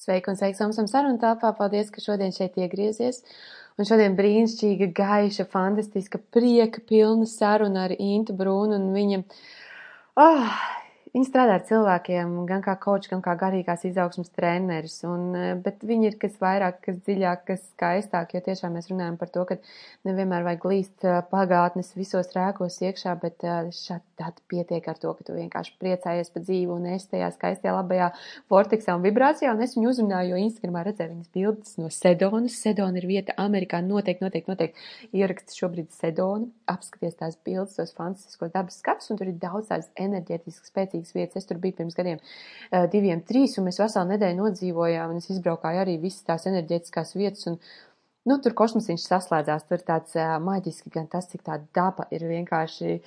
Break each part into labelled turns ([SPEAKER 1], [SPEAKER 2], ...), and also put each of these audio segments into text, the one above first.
[SPEAKER 1] Sveiki un sveiki Samsam sarunu tāpā. Paldies, ka šodien šeit iegriezies. Un šodien brīnišķīga, gaiša, fantastiska, prieka pilna saruna ar Intu Brūnu un viņa. Oh, Viņa strādā ar cilvēkiem, gan kā koč, gan kā garīgās izaugsmas treneris, un, eh, bet viņi ir kas vairāk, kas dziļāk, kas skaistāk, jo tiešām mēs runājam par to, ka nevienmēr vajag līst eh, pagātnes visos rēkos iekšā, bet eh, šādi tad pietiek ar to, ka tu vienkārši priecājies par dzīvi un esi tajā skaistajā labajā vorteksā un vibrācijā, un es viņu uzrunāju, jo Instagramā redzēju viņas bildes no Sedonas. Sedona ir vieta Amerikā, noteikti, noteikti, noteikti ieraksti šobrīd Sedonu, apskaties tās bildes, tos fantastiskos dabas skats, un tur ir daudz tādas enerģētiskas spēcīgas brīnišķīgas vietas. Es tur biju pirms gadiem uh, diviem, trīs, un mēs veselu nedēļu nodzīvojām, un es izbraukāju arī visas tās enerģētiskās vietas, un, nu, tur kosmosiņš saslēdzās, tur tāds uh, maģiski gan tas, cik tā daba ir vienkārši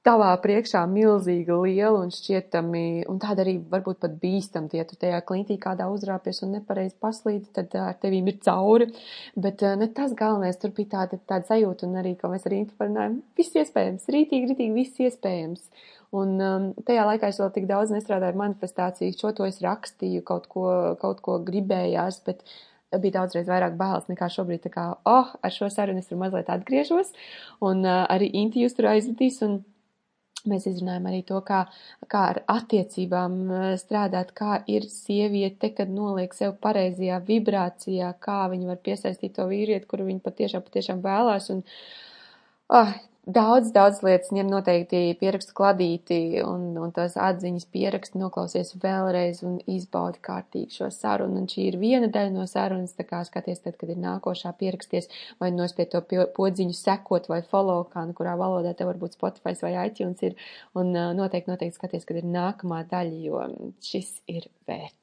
[SPEAKER 1] tavā priekšā milzīga, liela un šķietami, un tāda arī varbūt pat bīstam, ja tu tajā klintī kādā uzrāpies un nepareizi paslīdi, tad ar tevīm ir cauri, bet ne tas galvenais, tur bija tāda, tāda sajūta un arī, ko mēs arī parunājam, viss iespējams, rītīgi, rītīgi, viss iespējams. Un um, tajā laikā es vēl tik daudz nestrādāju ar manifestāciju, šo to es rakstīju, kaut ko, kaut ko gribējās, bet bija daudzreiz vairāk bailes nekā šobrīd. Tā kā, oh, ar šo sarunu es tur mazliet atgriežos, un uh, arī Inti jūs tur aizvedīs, un mēs izrunājam arī to, kā, kā ar attiecībām uh, strādāt, kā ir sieviete, kad noliek sev pareizajā vibrācijā, kā viņa var piesaistīt to vīrieti, kuru viņa patiešām, patiešām vēlās, un, oh, Daudz, daudz lietas ņem noteikti pierakstu kladīti un, un tos atziņas pierakstu noklausies vēlreiz un izbaudi kārtīgi šo sarunu. Un šī ir viena daļa no sarunas, tā kā skaties tad, kad ir nākošā pieraksties vai nospiet to podziņu sekot vai follow, kā nu kurā valodā te varbūt Spotify vai iTunes ir. Un noteikti, noteikti skaties, kad ir nākamā daļa, jo šis ir vērtīgi.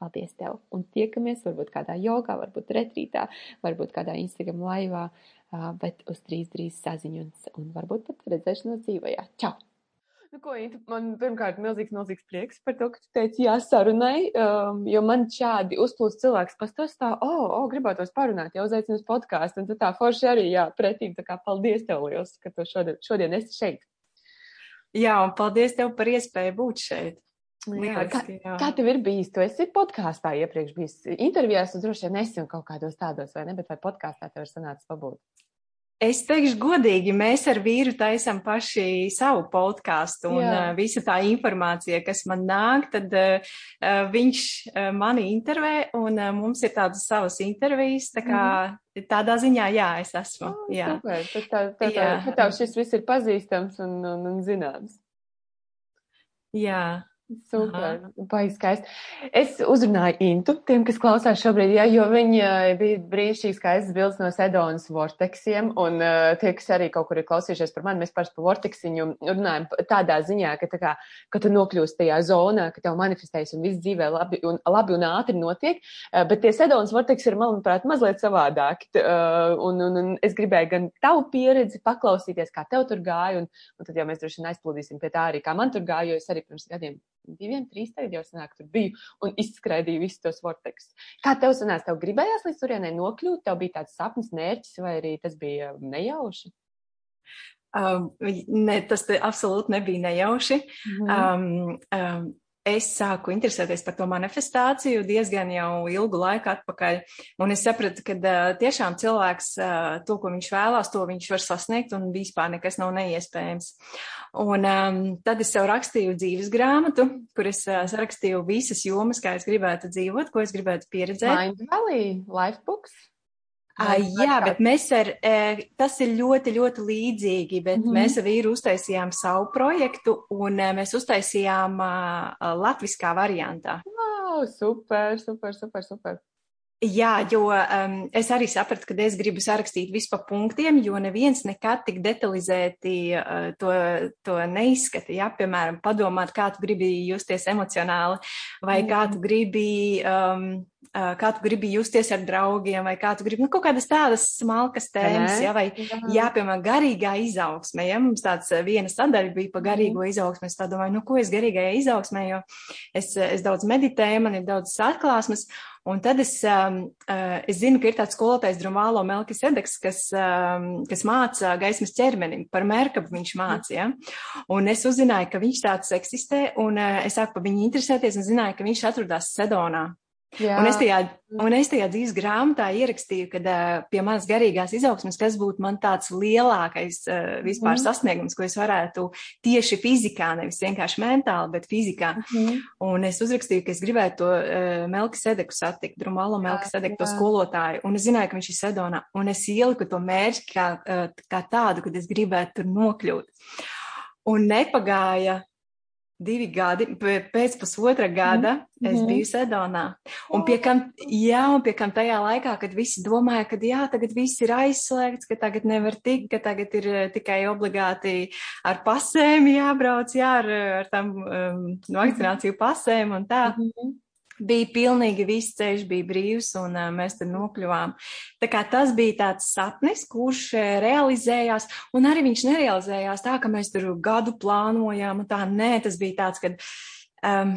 [SPEAKER 1] Paldies tev! Un tiekamies varbūt kādā jogā, varbūt retrītā, varbūt kādā Instagram laivā bet uz drīz, drīz saziņu un, un varbūt pat redzēšanos dzīvajā. Čau! Nu, ko, Intu, man pirmkārt milzīgs, milzīgs prieks par to, ka tu teici jā sarunai, um, jo man šādi uzplūst cilvēks, kas tos tā, o, oh, oh, gribētos parunāt, jau uzaicinu uz podkāstu, un tu tā forši arī, jā, pretīgi, tā kā paldies tev liels, ka tu šodien, šodien esi šeit.
[SPEAKER 2] Jā, un paldies tev par iespēju būt šeit.
[SPEAKER 1] Jā, kā, kā tev ir bijis? Tu esi podkāstā iepriekš bijis intervijās, un droši vien esi un kaut kādos tādos, vai ne? Bet vai podkāstā tev ir sanācis pabūt?
[SPEAKER 2] Es teikšu godīgi, mēs ar vīru taisam paši savu podkāstu un Jā. visa tā informācija, kas man nāk, tad uh, viņš uh, mani intervē un uh, mums ir tādas savas intervijas, tā kā mm. tādā ziņā, jā, es esmu. Oh, jā.
[SPEAKER 1] Super, tad tā, tā, tā, tā, tā šis viss ir pazīstams un, un, un zināms.
[SPEAKER 2] Jā.
[SPEAKER 1] Super, baigi skaisti. Es uzrunāju Intu, tiem, kas klausās šobrīd, ja, jo viņa bija brīnišķīgi skaistas bildes no Sedonas vorteksiem, un uh, tie, kas arī kaut kur ir klausījušies par mani, mēs parasti par vorteksiņu runājam tādā ziņā, ka, tā kā, ka tu nokļūst tajā zonā, ka tev manifestējas un viss dzīvē labi un, labi un ātri notiek, uh, bet tie Sedonas vorteksi ir, manuprāt, mazliet savādāki, uh, un, un, un es gribēju gan tavu pieredzi paklausīties, kā tev tur gāja, un, un tad jau mēs droši vien aizplūdīsim pie tā arī, kā man tur gāja, jo es arī pirms gadiem diviem, trīs tagad jau sanāk, tur biju un izskraidīju visus tos vortekus. Kā tev sanāca, tev gribējās līdz turienei nokļūt, tev bija tāds sapnis, mērķis, vai arī tas bija nejauši?
[SPEAKER 2] Um, ne, tas absolūti nebija nejauši. Mm -hmm. um, um, es sāku interesēties par to manifestāciju diezgan jau ilgu laiku atpakaļ, un es sapratu, ka uh, tiešām cilvēks uh, to, ko viņš vēlās, to viņš var sasniegt, un vispār nekas nav neiespējams. Un um, tad es sev rakstīju dzīves grāmatu, kur es uh, sarakstīju visas jomas, kā es gribētu dzīvot, ko es gribētu pieredzēt.
[SPEAKER 1] Mind Valley, Lifebooks.
[SPEAKER 2] Uh, jā, bet mēs ar, uh, tas ir ļoti, ļoti līdzīgi, bet mm mēs ar vīru uztaisījām savu projektu un uh, mēs uztaisījām latviskā variantā.
[SPEAKER 1] Wow, super, super, super, super.
[SPEAKER 2] Jā, jo um, es arī sapratu, ka es gribu sarakstīt visu pa punktiem, jo neviens nekad tik detalizēti uh, to, to neizskata. Jā, piemēram, padomāt, kā tu gribi justies emocionāli, vai mm. kā tu gribi, um, kā tu gribi justies ar draugiem, vai kā tu gribi, nu, kaut kādas tādas smalkas tēmas, jā, vai, jā, jā piemēram, garīgā izaugsme, ja mums tāds viena sadaļa bija pa garīgo mm. izaugsmu, es tā domāju, nu, ko es garīgajā izaugsmē, jo es, es daudz meditēju, man ir daudz atklāsmes. Un tad es, um, uh, es zinu, ka ir tāds skolotājs Drumālo Melkis Edeks, kas, um, kas māca gaismas ķermenim, par Merkabu viņš mācīja. Ja? Un es uzzināju, ka viņš tāds eksistē, un uh, es sāku par viņu interesēties un zināju, ka viņš atrodas Sedonā. Jā. Un es tajā, un es tajā dzīves grāmatā ierakstīju, ka pie manas garīgās izaugsmes, kas būtu man tāds lielākais vispār mm. sasniegums, ko es varētu tieši fizikā, nevis vienkārši mentāli, bet fizikā. Mm. Un es uzrakstīju, ka es gribētu to uh, Melki Sedeku satikt, Drumalo Melki Sedeku, to skolotāju. Un es zināju, ka viņš ir Sedonā. Un es ieliku to mērķi kā, uh, kā tādu, kad es gribētu tur nokļūt. Un nepagāja divi gadi, pēc pusotra gada mm -hmm. es mhm. biju Sedonā. Un pie kam, jā, un pie kam tajā laikā, kad visi domāja, ka jā, tagad viss ir aizslēgts, ka tagad nevar tikt, ka tagad ir eh, tikai obligāti ar pasēm jābrauc, jā, ar, ar tam um, vakcināciju pasēm un tā. Mm -hmm bija pilnīgi viss ceļš bija brīvs un uh, mēs tur nokļuvām. Tā kā tas bija tāds sapnis, kurš uh, realizējās, un arī viņš nerealizējās tā, ka mēs tur gadu plānojām, un tā, nē, tas bija tāds, ka, um,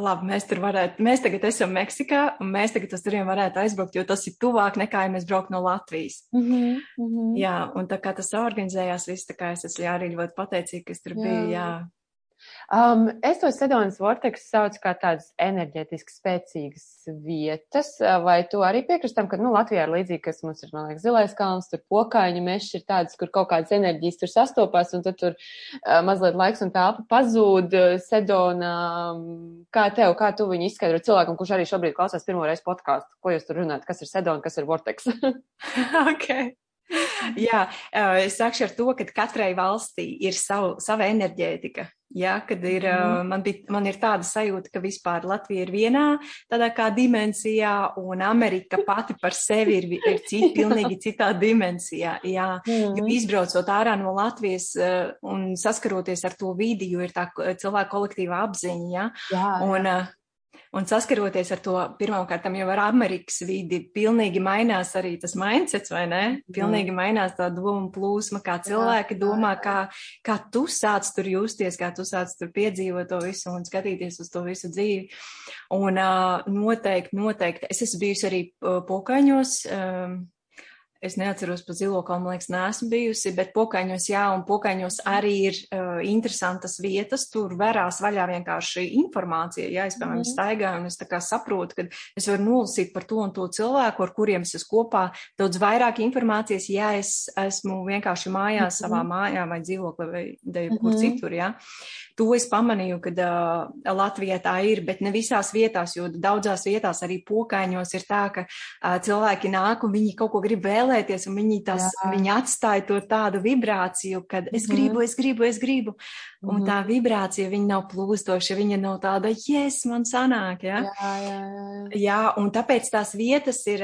[SPEAKER 2] labi, mēs tur varētu, mēs tagad esam Meksikā, un mēs tagad uz turien varētu aizbraukt, jo tas ir tuvāk nekā, ja mēs braukt no Latvijas. Mm -hmm, mm -hmm. Jā, un tā kā tas organizējās viss, tā kā es esmu arī ļoti pateicīga, kas tur jā. bija, jā.
[SPEAKER 1] Um, es to Sedonas vorteksu saucu kā tādas enerģētiski spēcīgas vietas, vai tu arī piekrastam, ka, nu, Latvijā ir līdzīgi, kas mums ir, man liekas, zilais kalns, tur pokaiņa mešs ir tādas, kur kaut kādas enerģijas tur sastopās, un tad tur uh, mazliet laiks un telpa pazūd Sedona. Kā tev, kā tu viņu izskaidro cilvēkam, kurš arī šobrīd klausās pirmo reizi podkāstu? Ko jūs tur runājat? Kas ir Sedona, kas ir vorteks?
[SPEAKER 2] okay. Jā, es sākšu ar to, ka katrai valstī ir savu, sava enerģētika. Jā, kad ir, mm. man, bija, man ir tāda sajūta, ka vispār Latvija ir vienā tādā kā dimensijā, un Amerika pati par sevi ir, ir cit, pilnīgi citā dimensijā. Jā, mm. jo izbraucot ārā no Latvijas un saskaroties ar to vidi, jo ir tā cilvēka kolektīva apziņa, jā, jā, jā. Un saskaroties ar to, pirmkārt, jau ar Amerikas vidi, pilnīgi mainās arī tas mindsets, vai ne? Pilnīgi mainās tā doma plūsma, kā cilvēki domā, kā, kā tu sāc tur justies, kā tu sāc tur piedzīvot to visu un skatīties uz to visu dzīvi. Un uh, noteikti, noteikti, es esmu bijusi arī pokaņos. Um, Es neatceros pa zilo kalnu, man liekas, neesmu bijusi, bet pokaņos jā, un pokaņos arī ir uh, interesantas vietas. Tur verās vaļā vienkārši informācija. Jā, es, piemēram, mm staigāju un es tā kā saprotu, ka es varu nolasīt par to un to cilvēku, ar kuriem es esmu kopā. Daudz vairāk informācijas, ja es esmu vienkārši mājās, mm savā mājā vai dzīvoklī vai kur mm citur, jā. To es pamanīju, ka uh, Latvijā tā ir, bet ne visās vietās, jo daudzās vietās arī pokaņos ir tā, ka uh, cilvēki nāk un viņi kaut ko grib vēlēties, un viņi, tas, viņi atstāja to tādu vibrāciju, kad es mhm. gribu, es gribu, es gribu. Un tā mhm. vibrācija, viņa nav plūstoša, viņa nav tāda, yes, man sanāk, ja? Jā, jā, jā. jā, un tāpēc tās vietas ir,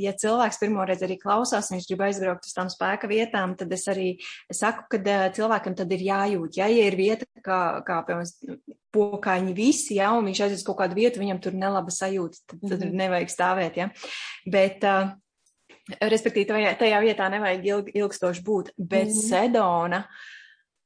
[SPEAKER 2] ja cilvēks pirmoreiz arī klausās, viņš grib aizbraukt uz tām spēka vietām, tad es arī saku, ka cilvēkam tad ir jājūt, ja, ja ir vieta, kā, kā piemēram, pokaņi visi, ja, un viņš aizies kaut kādu vietu, viņam tur nelaba sajūta, tad, tad mm -hmm. nevajag stāvēt, ja. Bet, uh, respektīvi, tajā, tajā vietā nevajag ilg, ilgstoši būt, bet mm -hmm. Sedona,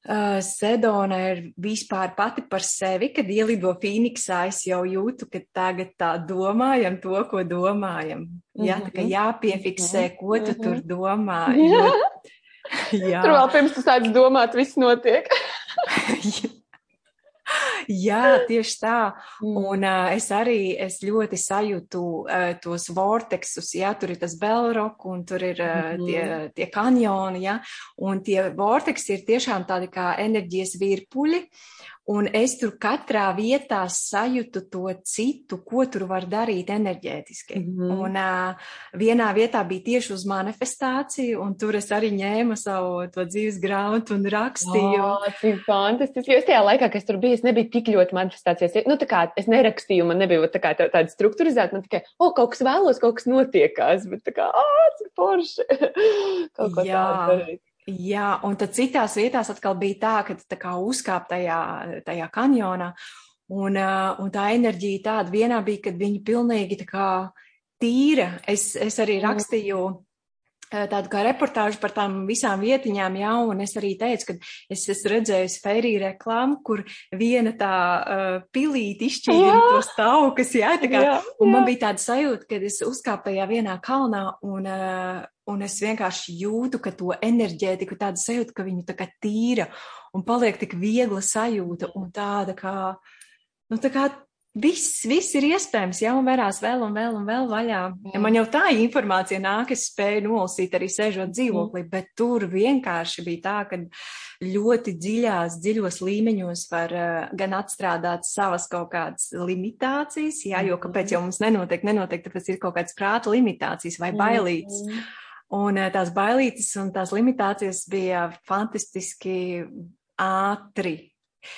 [SPEAKER 2] uh, Sedona ir vispār pati par sevi, kad ielido Fīniksā, es jau jūtu, ka tagad tā domājam to, ko domājam. Jā, tā kā mhm. jāpiefiksē, mhm. ko tu mm -hmm. tur domā. Jo,
[SPEAKER 1] jā. Tur vēl pirms tu sāc domāt, viss notiek.
[SPEAKER 2] Jā, tieši tā. Mm. Un uh, es arī es ļoti sajūtu uh, tos vorteksus, jā, tur ir tas belrok un tur ir uh, tie, tie kanjoni, jā, un tie vorteksi ir tiešām tādi kā enerģijas virpuļi. Un es tur katrā vietā sajūtu to citu, ko tur var darīt enerģētiski. Mm -hmm. Un uh, vienā vietā bija tieši uz manifestāciju, un tur es arī ņēmu savu to dzīves grāmatu un rakstīju.
[SPEAKER 1] Oh, cik fantastiski. Jo es tajā laikā, kad es tur biju, es nebiju tik ļoti manifestācijas. Nu, tā kā es nerakstīju, man nebija tā kā tā, tāda strukturizēta, man tikai, o, oh, kaut kas vēlos, kaut kas notiekās, bet tā kā, ah, cik forši. kaut ko tādu darīt.
[SPEAKER 2] Jā, un tad citās vietās atkal bija tā, ka tā kā uzkāp tajā, tajā kanjonā, un, un tā enerģija tāda vienā bija, kad viņi pilnīgi tā kā tīra. Es, es arī rakstīju tādu kā reportāžu par tām visām vietiņām, jā, un es arī teicu, ka es esmu redzējusi feriju reklāmu, kur viena tā uh, pilīte izšķīdina tos taukas, jā, tā kā, jā, jā. un man bija tāda sajūta, kad es uzkāpu tajā vienā kalnā, un, uh, un es vienkārši jūtu, ka to enerģētiku, tāda sajūta, ka viņu tā kā tīra, un paliek tik viegla sajūta, un tāda kā, nu tā kā Viss, viss ir iespējams, jau vērās vēl un vēl un vēl vaļā. Ja man jau tā informācija nāk, es spēju nolasīt arī sēžot dzīvoklī, mm. bet tur vienkārši bija tā, ka ļoti dziļās, dziļos līmeņos var uh, gan atstrādāt savas kaut kādas limitācijas, jā, jo kāpēc jau mums nenotiek, nenotiek, tāpēc ir kaut kādas prāta limitācijas vai bailītes. Mm. Un uh, tās bailītes un tās limitācijas bija fantastiski ātri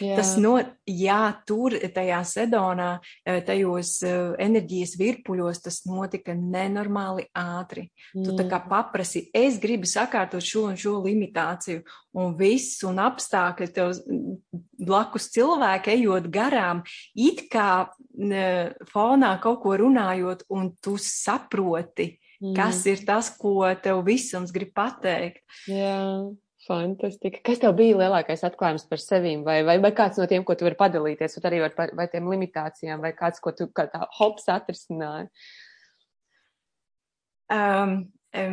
[SPEAKER 2] Jā. Tas no, jā, tur tajā sedonā, e, tajos e, enerģijas virpuļos, tas notika nenormāli ātri. Jā. Tu tā kā paprasi, es gribu sakārtot šo un šo limitāciju, un viss, un apstākļi tev blakus cilvēki ejot garām, it kā ne, fonā kaut ko runājot, un tu saproti, jā. kas ir tas, ko tev visums grib pateikt.
[SPEAKER 1] Jā. Fantastiski. Kas tev bija lielākais atklājums par sevi, vai, vai, vai kāds no tiem, ko tu vari padalīties, vai arī var par vai tiem limitācijām, vai kāds, ko tu kā tā hops atrisināji?
[SPEAKER 2] Um,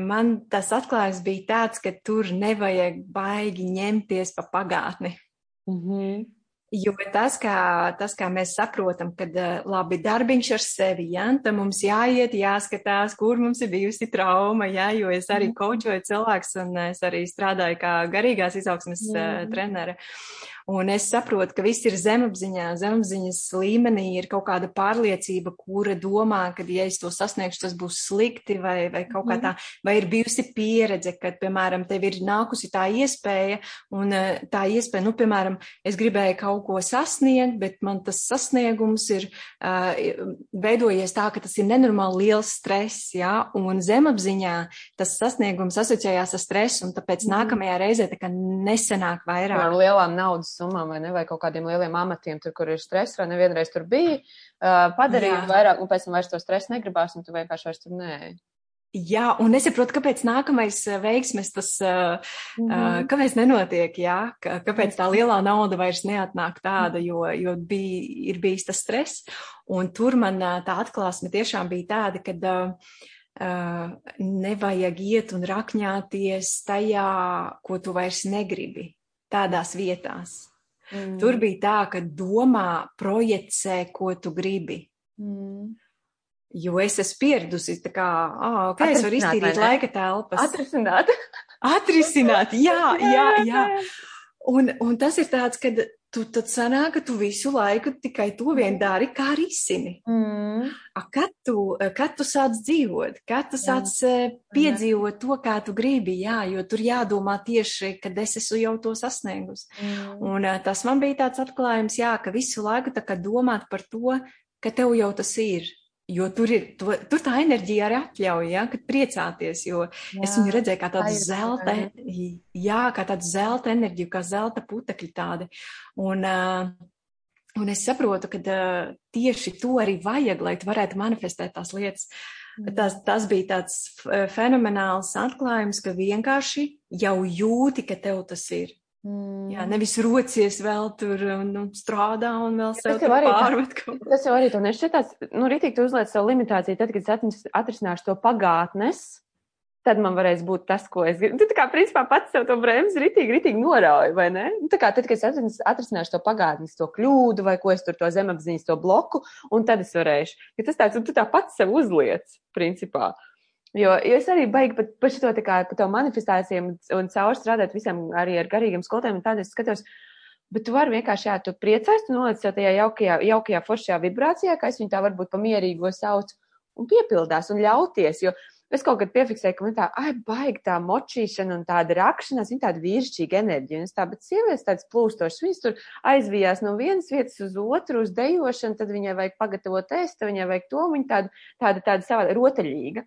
[SPEAKER 2] man tas atklājums bija tāds, ka tur nevajag baigi ņemties pa pagātni. Mm -hmm. Jo tas, kā, tas, kā mēs saprotam, ka labi darbiņš ar sevi, ja, tad mums jāiet, jāskatās, kur mums ir bijusi trauma, ja, jo es arī kočoju mhm. cilvēks un es arī strādāju kā garīgās izaugsmes uh, trenere. Un es saprotu, ka viss ir zemapziņā. Zemapziņas līmenī ir kaut kāda pārliecība, kura domā, ka, ja es to sasniegšu, tas būs slikti, vai, vai kaut kā mhm. tā, vai ir bijusi pieredze, kad, piemēram, tev ir nākusi tā iespēja, un eh, tā iespēja, nu, piemēram, es gribēju kaut ko sasniegt, bet man tas sasniegums ir uh, veidojies tā, ka tas ir nenormāli liels stress, jā, un zemapziņā tas sasniegums asociējās ar stresu, un tāpēc mm. nākamajā reizē tā kā nesenāk vairāk.
[SPEAKER 1] Ar lielām naudas summām vai ne, vai kaut kādiem lieliem amatiem, tur, kur ir stress, vai nevienreiz tur bija, uh, padarīja Jā. vairāk, un pēc tam vairs to stresu negribās, un tu vienkārši vairs tur nē.
[SPEAKER 2] Jā, un nesaprotu, kāpēc nākamais veiksmes tas, mm -hmm. kāpēc nenotiek, jā, kāpēc tā lielā nauda vairs neatnāk tāda, jo, jo bija, ir bijis tas stress. Un tur man tā atklāsme tiešām bija tāda, ka uh, nevajag iet un rakņāties tajā, ko tu vairs negribi tādās vietās. Mm. Tur bija tā, ka domā, projicē, ko tu gribi. Mm. Jo es esmu pieradusi, tā kā, ah, ok, es varu iztīrīt laika telpas.
[SPEAKER 1] Atrisināt.
[SPEAKER 2] Atrisināt, jā, jā, jā. Un, un tas ir tāds, ka tu tad sanāk, ka tu visu laiku tikai to vien dari, kā risini. Mm. A, kad, tu, kad tu sāc dzīvot, kad tu sāc mm. piedzīvot to, kā tu gribi, jā, jo tur jādomā tieši, kad es esmu jau to sasniegus. Mm. Un tas man bija tāds atklājums, jā, ka visu laiku tā kā domāt par to, ka tev jau tas ir. Jo tur ir, to, tur tā enerģija arī atļauj, ja, kad priecāties, jo jā, es viņu redzēju kā tādu zelta, jā, kā tādu zelta enerģiju, kā zelta putekļi tādi. Un, un es saprotu, ka tieši to arī vajag, lai tu varētu manifestēt tās lietas. Mm. Tas, tas bija tāds fenomenāls atklājums, ka vienkārši jau jūti, ka tev tas ir. Mm. Jā, nevis rocies vēl tur nu, strādā un vēl sev ja, pārmet kaut
[SPEAKER 1] ko. Tas jau arī to nešķietās, nu, rītīgi tu uzliec savu limitāciju, tad, kad es atrisināšu to pagātnes, tad man varēs būt tas, ko es gribu. Tu tā kā principā pats sev to bremzi rītīgi, rītīgi norauj, vai ne? Nu, tā kā tad, kad es atrisināšu to pagātnes, to kļūdu, vai ko es tur to zemapziņas, to bloku, un tad es varēšu. Ja tas tāds, un tu tā pats sev uzliec, principā. Jo, jo es arī baigi par, par šo tā kā par to manifestācijām un caur strādāt visam arī ar garīgiem skolotājiem un tādiem skatos. Bet tu vari vienkārši, jā, tu priecājies, tu noliec tajā jaukajā, jaukajā foršajā vibrācijā, kā es viņu tā varbūt pamierīgo saucu, un piepildās un ļauties. Jo es kaut kad piefiksēju, ka man tā, ai, baigi tā močīšana un tāda rakšanās, viņa tāda vīrišķīga enerģija. Un es tā, bet sievietes tāds plūstošs, viņas tur aizvijās no vienas vietas uz otru, uz dejošanu, tad viņai vajag pagatavot ēst, viņai vajag to, viņa tāda, tāda, tāda savā rotaļīga.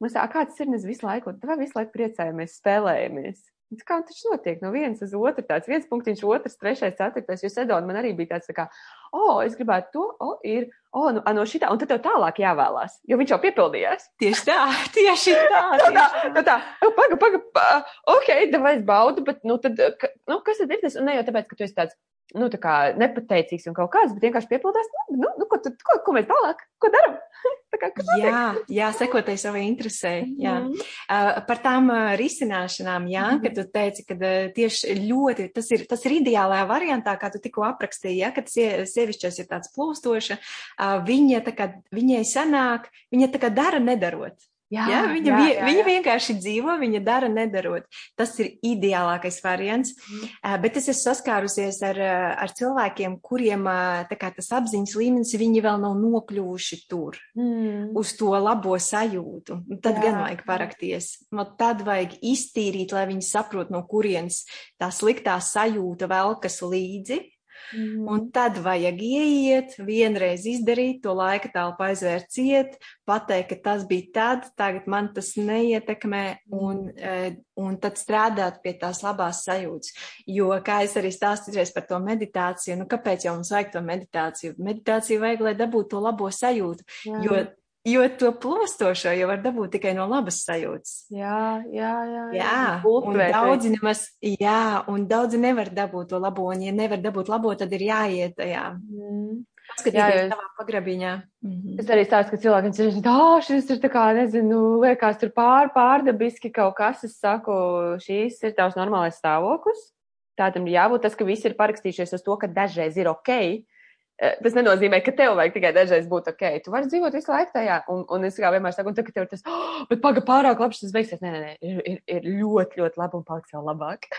[SPEAKER 1] Mums tā, kāds ir, mēs visu laiku, tā visu laiku priecājamies, spēlējamies. Tas kā tas notiek no vienas uz otru, tāds viens punktiņš, otrs, trešais, ceturtais, jo Sedona man arī bija tāds, tā kā, o, oh, es gribētu to, o, oh, ir, o, oh, nu, no šitā, un tad tev tālāk jāvēlās, jo viņš jau piepildījās.
[SPEAKER 2] Tieši tā, tieši tā. Tieši
[SPEAKER 1] tā, tā, tā, tā, paga, paga, pa, ok, davai es baudu, bet, nu, tad, ka, nu, kas tad ir tas, un ne jau tāpēc, ka tu esi tāds, nu, tā kā nepateicīgs un kaut kāds, bet vienkārši piepildās, nu, nu, nu ko, tad, ko, ko mēs tālāk, ko daram? kā,
[SPEAKER 2] jā, jā, sekotai savai interesē. Jā. Mm uh, par tām uh, risināšanām, jā, mm kad tu teici, ka uh, tieši ļoti, tas ir, tas ir ideālajā variantā, kā tu tikko aprakstīji, ja, kad sie, sievišķos ir tāds plūstoša, uh, viņa tā kā, viņai sanāk, viņa tā kā dara nedarot. Jā, ja, viņa, jā, jā, viņa jā. vienkārši dzīvo, viņa dara, nedarot. Tas ir ideālākais variants. Mm. Bet es esmu saskārusies ar, ar cilvēkiem, kuriem kā, tas apziņas līmenis, viņi vēl nav nokļuvuši tur, mm. uz to labo sajūtu. Tad jā. gan vajag parakties. Man tad vajag iztīrīt, lai viņi saprot, no kurienes tā sliktā sajūta velkas līdzi. Mm. Un tad vajag ieiet, vienreiz izdarīt, to laika telpu aizvērt ciet, pateikt, ka tas bija tad, tagad man tas neietekmē, un, mm. un tad strādāt pie tās labās sajūtas. Jo, kā es arī stāstīju par to meditāciju, nu kāpēc jau mums vajag to meditāciju? Meditāciju vajag, lai dabūtu to labo sajūtu, Jā. jo Jo to plūstošo jau var dabūt tikai no labas sajūtas.
[SPEAKER 1] Jā, jā, jā.
[SPEAKER 2] jā. jā un daudzi nemaz, jā, un daudzi nevar dabūt to labo, un ja nevar dabūt labo, tad ir jāiet tajā. Mm. Skatīties savā pagrabiņā.
[SPEAKER 1] Mm -hmm. Es arī stāstu, ka cilvēkiem ir tā, šis ir tā kā, nezinu, liekas tur pār, pārdabiski kaut kas. Es saku, šīs ir tavs normālais stāvoklis. Tādam ir jābūt tas, ka visi ir parakstījušies uz to, ka dažreiz ir ok, tas nenozīmē, ka tev vajag tikai dažreiz būt ok. Tu vari dzīvot visu laiku tajā. Un, un es kā vienmēr saku, un tad, kad tev ir tas, oh, bet paga pārāk labs, tas beigsies. Nē, nē, nē, ir, ir, ir ļoti, ļoti labi un paliks vēl labāk.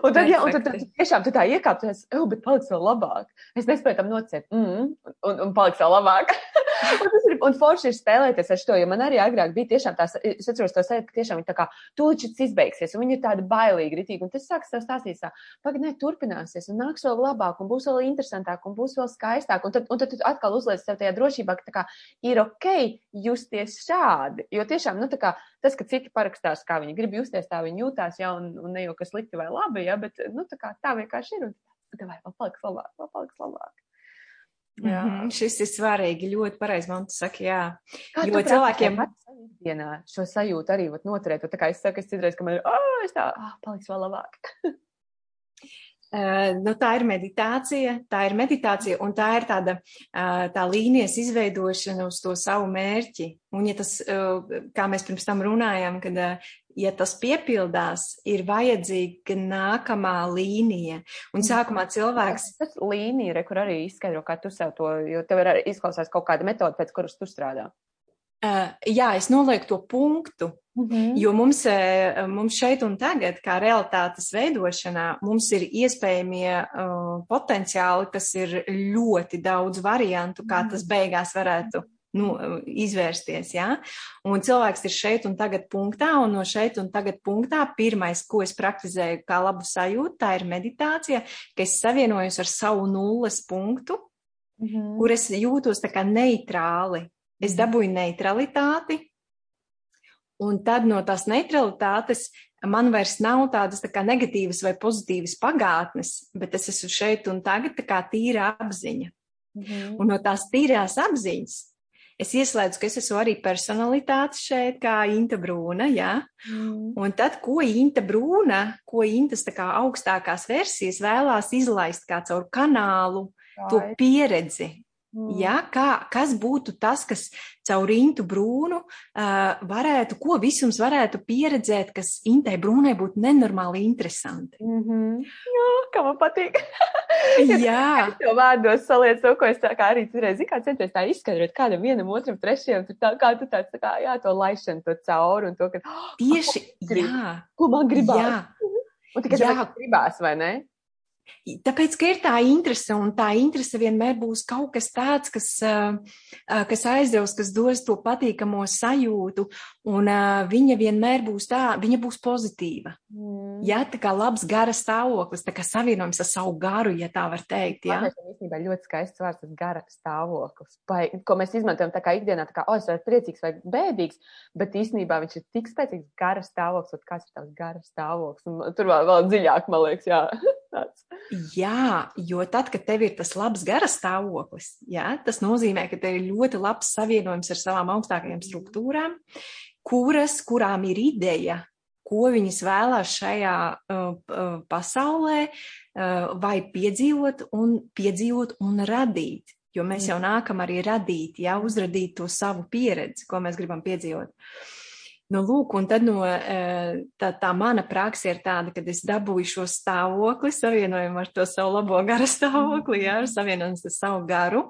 [SPEAKER 1] Un tad, ja, un tad, tad tiešām tu tā iekāpties, oh, bet paliks vēl labāk. Es nespēju tam nocēt, mm, un, un paliks vēl labāk. un, ir, un forši ir spēlēties ar šo, jo man arī agrāk bija tiešām tās, es atceros to sajūtu, ka tiešām viņi tā kā tūlīt šis izbeigsies, un viņi ir tādi bailīgi, ritīgi, un tas sāks tev stāstīt tā, pagaid, ne, turpināsies, un nāks vēl labāk, un būs vēl interesantāk, un būs vēl skaistāk, un tad, un tad tu atkal uzliec sev tajā drošībā, ka tā kā ir ok justies šādi, jo tiešām, nu tā kā tas, ka citi parakstās, kā viņi grib justies, tā viņi jūtās, ja, un, un ne jau kas slikti vai labi, ja, bet, nu tā kā tā vienkārši ir, un tā vai vēl paliks labāk, vēl paliks labāk.
[SPEAKER 2] Jā, mm -hmm. šis ir svarīgi. Ļoti pareizi man saka, jā. Kā jo cilvēkiem
[SPEAKER 1] ikdienā šo sajūtu arī vat noturēt. Tā kā es saku, es citreiz, ka man ir, oh, es tā, oh, paliks vēl labāk.
[SPEAKER 2] Uh, nu, tā ir meditācija, tā ir meditācija, un tā ir tāda uh, tā līnijas izveidošana uz to savu mērķi. Un, ja tas, uh, kā mēs pirms tam runājām, kad ja tas piepildās, ir vajadzīga nākamā līnija. Un mhm. sākumā cilvēks.
[SPEAKER 1] Tas līnija, re, kur arī izskaidro, kā tu sev to, jo tev ir izklausās kaut kāda metode, pēc kuras tu strādā.
[SPEAKER 2] Uh, jā, es nolieku to punktu, mm -hmm. jo mums, mums šeit un tagad, kā realitātes veidošanā, mums ir iespējamie uh, potenciāli, kas ir ļoti daudz variantu, kā mhm. tas beigās varētu nu, izvērsties. Ja? Un cilvēks ir šeit un tagad punktā, un no šeit un tagad punktā pirmais, ko es praktizēju kā labu sajūtu, tā ir meditācija, ka es savienojos ar savu nulles punktu, mm -hmm. kur es jūtos tā kā neitrāli. Es mhm. dabūju neutralitāti, un tad no tās neutralitātes man vairs nav tādas tā kā negatīvas vai pozitīvas pagātnes, bet es esmu šeit un tagad tā kā tīra apziņa. Mm -hmm. Un no tās tīrās apziņas Es ieslēdzu, ka es esmu arī personalitāte šeit, kā Inta Brūna, jā. Mm. Un tad, ko Inta Brūna, ko Intas kā augstākās versijas vēlās izlaist kā caur kanālu, to pieredzi. Ja, kā, kas būtu tas, kas caur Intu Brūnu uh, varētu, ko visums varētu pieredzēt, kas Intai Brūnai būtu nenormāli interesanti?
[SPEAKER 1] Mm -hmm. Jā, kā man patīk.
[SPEAKER 2] Jā.
[SPEAKER 1] Jau vārdos salieku to, ko es tā kā arī citreiz, kā centies tā izskaidrot kādam vienam, otram, trešajam, tur tā kā tu tāds, tā kā, jā, to laišanu, to cauri un to, ka.
[SPEAKER 2] Tieši, ko jā.
[SPEAKER 1] Ko man gribās? Jā. Un tikai tā gribās, vai ne?
[SPEAKER 2] Tāpēc, ka ir tā interese, un tā interese vienmēr būs kaut kas tāds, kas, kas aizdeus, kas dos to patīkamo sajūtu, un viņa vienmēr būs tā, viņa būs pozitīva. Mm. Jā, tā kā labs gara stāvoklis, tā kā savienojums ar savu garu, ja tā var teikt. Jā,
[SPEAKER 1] tas īstenībā ļoti skaists vārds, tas gara stāvoklis, vai, ko mēs izmantojam tā kā ikdienā, tā kā, o, es varu priecīgs vai bēdīgs, bet īstenībā viņš ir tik spēcīgs gara stāvoklis, kāds ir tavs gara stāvoklis, un tur vēl, vēl dziļāk, man liekas, jā. Tāds.
[SPEAKER 2] Jā, jo tad, kad tev ir tas labs gara stāvoklis, jā, tas nozīmē, ka tev ir ļoti labs savienojums ar savām augstākajām struktūrām, kuras, kurām ir ideja, ko viņas vēlās šajā uh, uh, pasaulē uh, vai piedzīvot un, piedzīvot un radīt. jo mēs jau nākam arī radīt, jā, uzradīt to savu pieredzi, ko mēs gribam piedzīvot. Nu, lūk, un tad no, eh, tā, tā mana praksa ir tāda, ka es dabūju šo stāvokli, savienojumu ar to savu labo gara stāvokli, jā, ar savienojumu ar savu garu.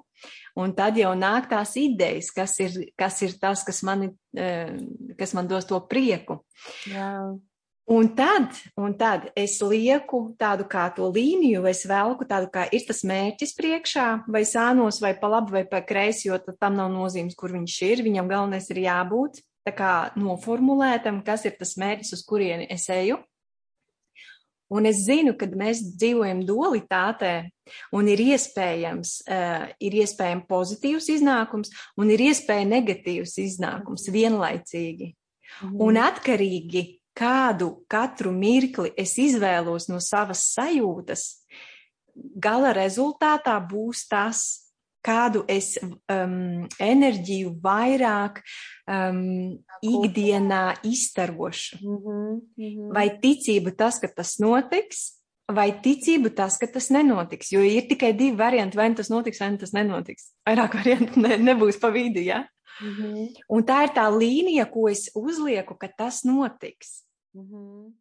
[SPEAKER 2] Un tad jau nāk tās idejas, kas ir, kas ir tas, kas, mani, eh, kas man dos to prieku. Jā. Un tad, un tad es lieku tādu kā to līniju, vai es velku tādu kā ir tas mērķis priekšā, vai sānos, vai pa labi, vai pa kreisi, jo tam nav nozīmes, kur viņš ir. Viņam galvenais ir jābūt kā noformulētam, kas ir tas mērķis, uz kurieni es eju. Un es zinu, ka mēs dzīvojam dualitātē, un ir iespējams, uh, ir iespējams pozitīvs iznākums, un ir iespēja negatīvs iznākums vienlaicīgi. Mhm. Un atkarīgi, kādu katru mirkli es izvēlos no savas sajūtas, gala rezultātā būs tas, kādu es um, enerģiju vairāk um, ikdienā izstarošu. Mm -hmm, mm -hmm. Vai ticība tas, ka tas notiks, vai ticība tas, ka tas nenotiks? Jo ir tikai divi varianti, vai nu tas notiks, vai nu tas nenotiks. Vairāk variantu ne, nebūs pa vidu, ja? Mm -hmm. Un tā ir tā līnija, ko es uzlieku, ka tas notiks. Mm -hmm.